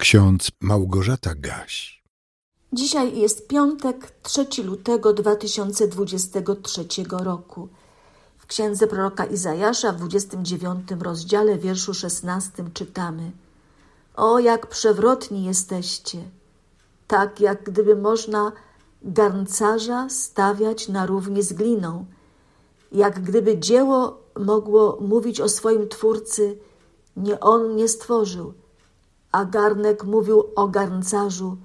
ksiądz Małgorzata Gaś. Dzisiaj jest piątek, 3 lutego 2023 roku. W księdze proroka Izajasza w 29 rozdziale, wierszu 16 czytamy: O, jak przewrotni jesteście! Tak, jak gdyby można garncarza stawiać na równi z gliną, jak gdyby dzieło mogło mówić o swoim twórcy: Nie on mnie stworzył a garnek mówił o garncarzu: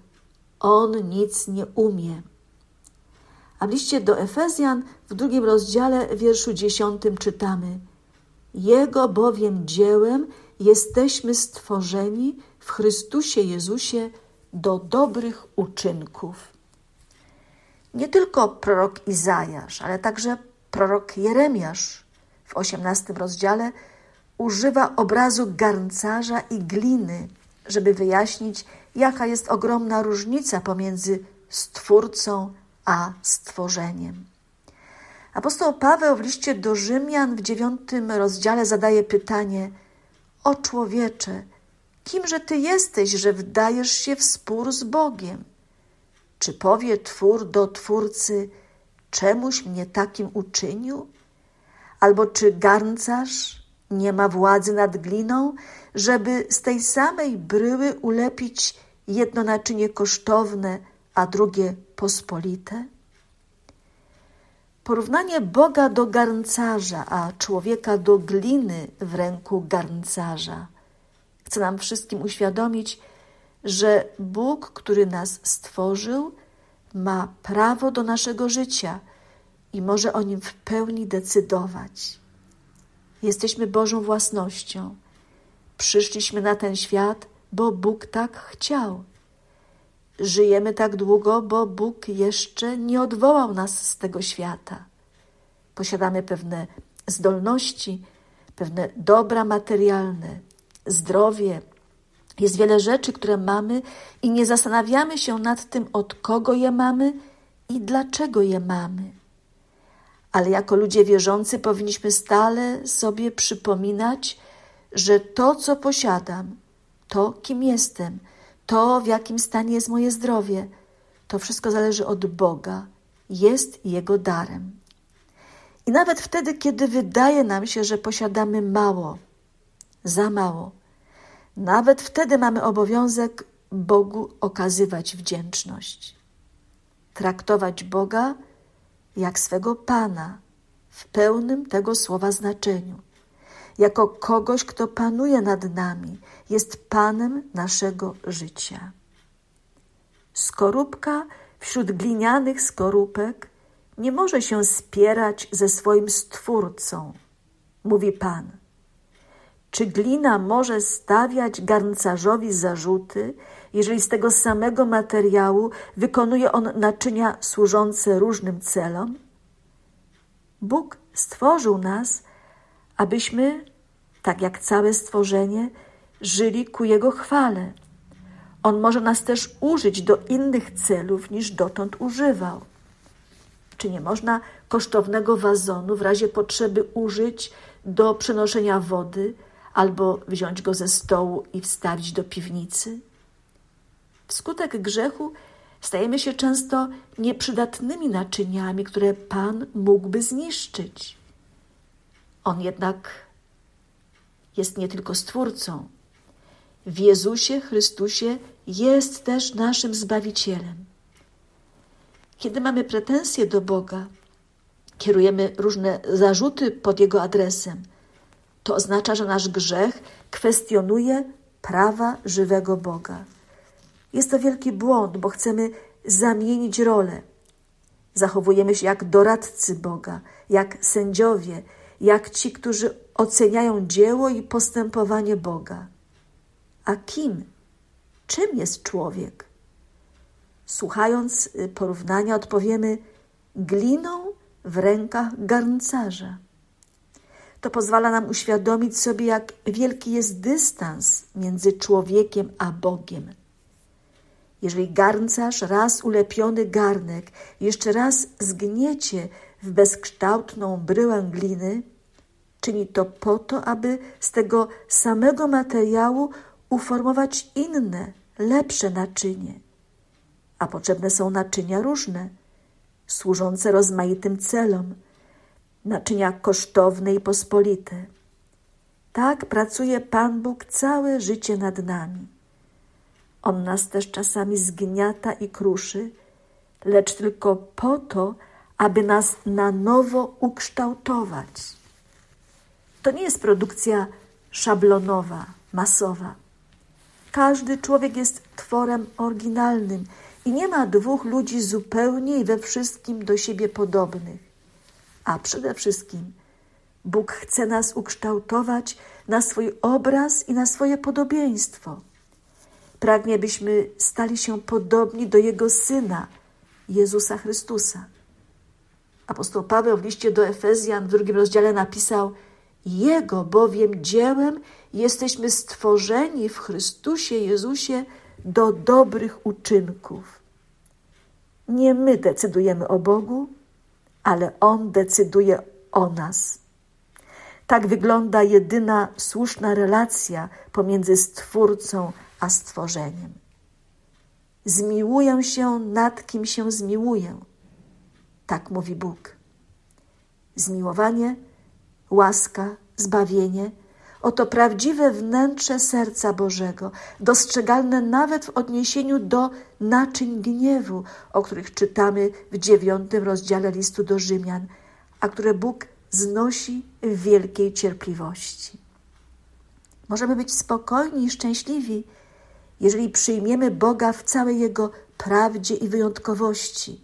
On nic nie umie. A w liście do Efezjan w drugim rozdziale, wierszu dziesiątym czytamy: Jego bowiem dziełem jesteśmy stworzeni w Chrystusie Jezusie do dobrych uczynków. Nie tylko prorok Izajasz, ale także prorok Jeremiasz w osiemnastym rozdziale używa obrazu garncarza i gliny żeby wyjaśnić, jaka jest ogromna różnica pomiędzy Stwórcą a stworzeniem. Apostoł Paweł w liście do Rzymian w dziewiątym rozdziale zadaje pytanie: O człowiecze, kimże ty jesteś, że wdajesz się w spór z Bogiem? Czy powie twór do twórcy, czemuś mnie takim uczynił? Albo czy garncarz nie ma władzy nad gliną, żeby z tej samej bryły ulepić jedno naczynie kosztowne, a drugie pospolite? Porównanie Boga do garncarza, a człowieka do gliny w ręku garncarza chce nam wszystkim uświadomić, że Bóg, który nas stworzył, ma prawo do naszego życia i może o nim w pełni decydować. Jesteśmy Bożą własnością. Przyszliśmy na ten świat, bo Bóg tak chciał. Żyjemy tak długo, bo Bóg jeszcze nie odwołał nas z tego świata. Posiadamy pewne zdolności, pewne dobra materialne, zdrowie. Jest wiele rzeczy, które mamy i nie zastanawiamy się nad tym, od kogo je mamy i dlaczego je mamy ale jako ludzie wierzący powinniśmy stale sobie przypominać, że to, co posiadam, to, kim jestem, to, w jakim stanie jest moje zdrowie, to wszystko zależy od Boga, jest Jego darem. I nawet wtedy, kiedy wydaje nam się, że posiadamy mało, za mało, nawet wtedy mamy obowiązek Bogu okazywać wdzięczność. Traktować Boga jak swego Pana w pełnym tego słowa znaczeniu, jako kogoś, kto panuje nad nami, jest Panem naszego życia. Skorupka wśród glinianych skorupek nie może się spierać ze swoim Stwórcą, mówi Pan. Czy glina może stawiać garncarzowi zarzuty, jeżeli z tego samego materiału wykonuje on naczynia służące różnym celom? Bóg stworzył nas, abyśmy, tak jak całe stworzenie, żyli ku Jego chwale. On może nas też użyć do innych celów niż dotąd używał. Czy nie można kosztownego wazonu w razie potrzeby użyć do przenoszenia wody albo wziąć go ze stołu i wstawić do piwnicy? Wskutek grzechu stajemy się często nieprzydatnymi naczyniami, które Pan mógłby zniszczyć. On jednak jest nie tylko Stwórcą. W Jezusie Chrystusie jest też naszym Zbawicielem. Kiedy mamy pretensje do Boga, kierujemy różne zarzuty pod Jego adresem, to oznacza, że nasz grzech kwestionuje prawa żywego Boga. Jest to wielki błąd, bo chcemy zamienić rolę. Zachowujemy się jak doradcy Boga, jak sędziowie, jak ci, którzy oceniają dzieło i postępowanie Boga. A kim, czym jest człowiek? Słuchając y, porównania, odpowiemy gliną w rękach garncarza. To pozwala nam uświadomić sobie, jak wielki jest dystans między człowiekiem a Bogiem. Jeżeli garncarz raz ulepiony garnek jeszcze raz zgniecie w bezkształtną bryłę gliny, czyni to po to, aby z tego samego materiału uformować inne, lepsze naczynie, a potrzebne są naczynia różne, służące rozmaitym celom, naczynia kosztowne i pospolite. Tak pracuje Pan Bóg całe życie nad nami. On nas też czasami zgniata i kruszy, lecz tylko po to, aby nas na nowo ukształtować. To nie jest produkcja szablonowa, masowa. Każdy człowiek jest tworem oryginalnym i nie ma dwóch ludzi zupełnie i we wszystkim do siebie podobnych. A przede wszystkim Bóg chce nas ukształtować na swój obraz i na swoje podobieństwo. Pragnie, byśmy stali się podobni do Jego Syna, Jezusa Chrystusa. Apostoł Paweł w liście do Efezjan w drugim rozdziale napisał: Jego bowiem dziełem jesteśmy stworzeni w Chrystusie Jezusie do dobrych uczynków. Nie my decydujemy o Bogu, ale On decyduje o nas. Tak wygląda jedyna słuszna relacja pomiędzy Stwórcą a stworzeniem. Zmiłuję się nad kim się zmiłuję. Tak mówi Bóg. Zmiłowanie, łaska, zbawienie oto prawdziwe wnętrze serca Bożego, dostrzegalne nawet w odniesieniu do naczyń gniewu, o których czytamy w dziewiątym rozdziale listu do Rzymian, a które Bóg znosi w wielkiej cierpliwości. Możemy być spokojni i szczęśliwi, jeżeli przyjmiemy Boga w całej Jego prawdzie i wyjątkowości,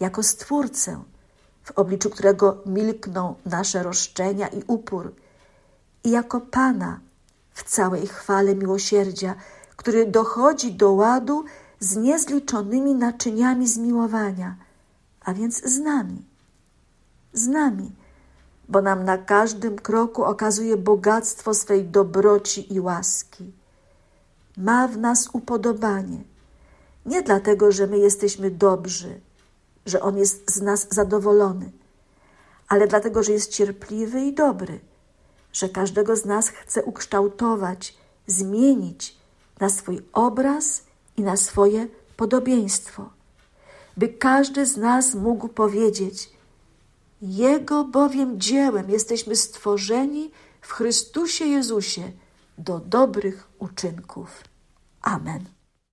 jako Stwórcę, w obliczu którego milkną nasze roszczenia i upór, i jako Pana w całej chwale miłosierdzia, który dochodzi do ładu z niezliczonymi naczyniami zmiłowania, a więc z nami. Z nami, bo nam na każdym kroku okazuje bogactwo swej dobroci i łaski. Ma w nas upodobanie, nie dlatego, że my jesteśmy dobrzy, że On jest z nas zadowolony, ale dlatego, że jest cierpliwy i dobry, że każdego z nas chce ukształtować, zmienić na swój obraz i na swoje podobieństwo, by każdy z nas mógł powiedzieć: Jego bowiem dziełem jesteśmy stworzeni w Chrystusie Jezusie do dobrych uczynków. Amen.